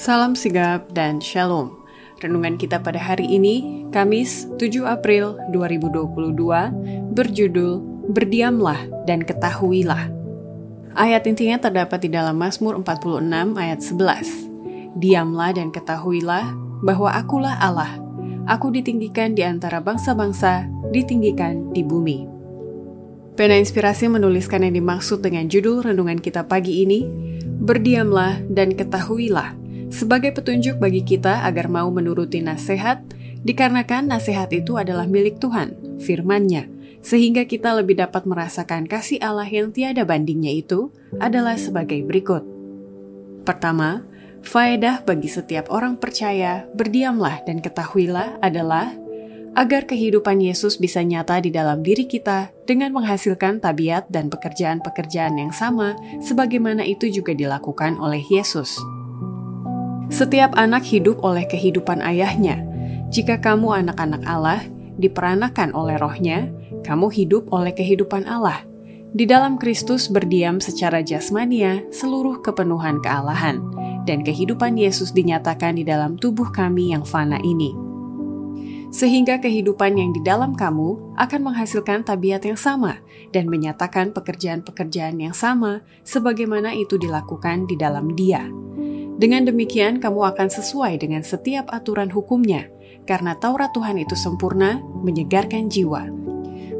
Salam sigap dan shalom. Renungan kita pada hari ini, Kamis 7 April 2022, berjudul Berdiamlah dan Ketahuilah. Ayat intinya terdapat di dalam Mazmur 46 ayat 11. Diamlah dan ketahuilah bahwa akulah Allah. Aku ditinggikan di antara bangsa-bangsa, ditinggikan di bumi. Pena Inspirasi menuliskan yang dimaksud dengan judul renungan kita pagi ini, Berdiamlah dan ketahuilah sebagai petunjuk bagi kita agar mau menuruti nasihat, dikarenakan nasihat itu adalah milik Tuhan, firman-Nya, sehingga kita lebih dapat merasakan kasih Allah yang tiada bandingnya itu adalah sebagai berikut. Pertama, faedah bagi setiap orang percaya, berdiamlah dan ketahuilah adalah agar kehidupan Yesus bisa nyata di dalam diri kita dengan menghasilkan tabiat dan pekerjaan-pekerjaan yang sama sebagaimana itu juga dilakukan oleh Yesus. Setiap anak hidup oleh kehidupan ayahnya. Jika kamu anak-anak Allah, diperanakan oleh rohnya, kamu hidup oleh kehidupan Allah. Di dalam Kristus berdiam secara jasmania seluruh kepenuhan kealahan, dan kehidupan Yesus dinyatakan di dalam tubuh kami yang fana ini. Sehingga kehidupan yang di dalam kamu akan menghasilkan tabiat yang sama dan menyatakan pekerjaan-pekerjaan yang sama sebagaimana itu dilakukan di dalam Dia. Dengan demikian, kamu akan sesuai dengan setiap aturan hukumnya, karena Taurat Tuhan itu sempurna, menyegarkan jiwa.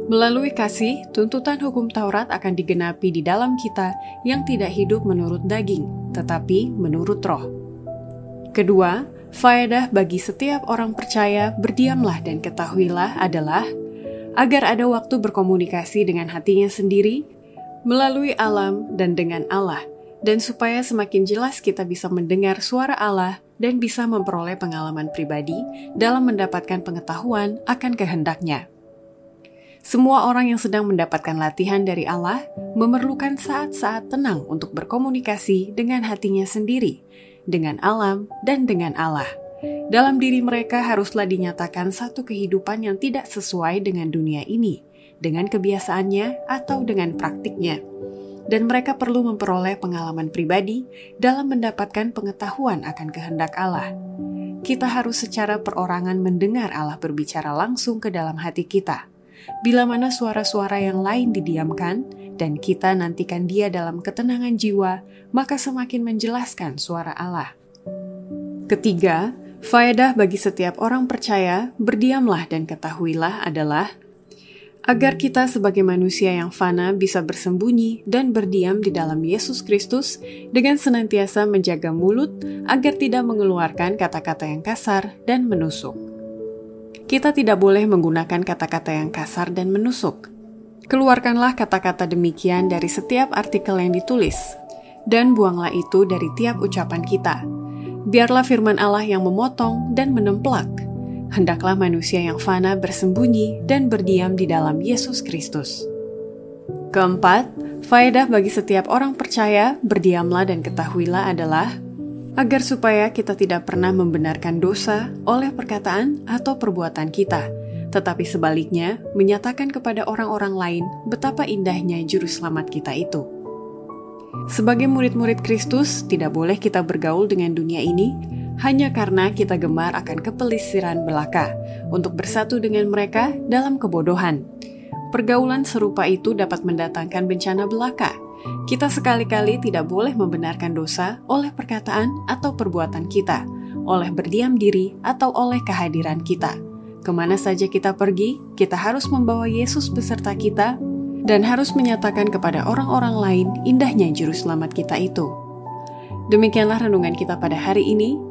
Melalui kasih, tuntutan hukum Taurat akan digenapi di dalam kita yang tidak hidup menurut daging, tetapi menurut roh. Kedua, faedah bagi setiap orang percaya berdiamlah dan ketahuilah adalah agar ada waktu berkomunikasi dengan hatinya sendiri, melalui alam dan dengan Allah, dan supaya semakin jelas kita bisa mendengar suara Allah dan bisa memperoleh pengalaman pribadi dalam mendapatkan pengetahuan akan kehendaknya. Semua orang yang sedang mendapatkan latihan dari Allah memerlukan saat-saat tenang untuk berkomunikasi dengan hatinya sendiri, dengan alam, dan dengan Allah. Dalam diri mereka haruslah dinyatakan satu kehidupan yang tidak sesuai dengan dunia ini, dengan kebiasaannya atau dengan praktiknya dan mereka perlu memperoleh pengalaman pribadi dalam mendapatkan pengetahuan akan kehendak Allah. Kita harus secara perorangan mendengar Allah berbicara langsung ke dalam hati kita. Bila mana suara-suara yang lain didiamkan dan kita nantikan Dia dalam ketenangan jiwa, maka semakin menjelaskan suara Allah. Ketiga, faedah bagi setiap orang percaya, berdiamlah dan ketahuilah adalah agar kita sebagai manusia yang fana bisa bersembunyi dan berdiam di dalam Yesus Kristus dengan senantiasa menjaga mulut agar tidak mengeluarkan kata-kata yang kasar dan menusuk. Kita tidak boleh menggunakan kata-kata yang kasar dan menusuk. Keluarkanlah kata-kata demikian dari setiap artikel yang ditulis, dan buanglah itu dari tiap ucapan kita. Biarlah firman Allah yang memotong dan menemplak hendaklah manusia yang fana bersembunyi dan berdiam di dalam Yesus Kristus. Keempat, faedah bagi setiap orang percaya, berdiamlah dan ketahuilah adalah agar supaya kita tidak pernah membenarkan dosa oleh perkataan atau perbuatan kita, tetapi sebaliknya menyatakan kepada orang-orang lain betapa indahnya juru selamat kita itu. Sebagai murid-murid Kristus, tidak boleh kita bergaul dengan dunia ini hanya karena kita gemar akan kepelisiran belaka untuk bersatu dengan mereka dalam kebodohan. Pergaulan serupa itu dapat mendatangkan bencana belaka. Kita sekali-kali tidak boleh membenarkan dosa oleh perkataan atau perbuatan kita, oleh berdiam diri atau oleh kehadiran kita. Ke mana saja kita pergi, kita harus membawa Yesus beserta kita dan harus menyatakan kepada orang-orang lain indahnya juru selamat kita itu. Demikianlah renungan kita pada hari ini.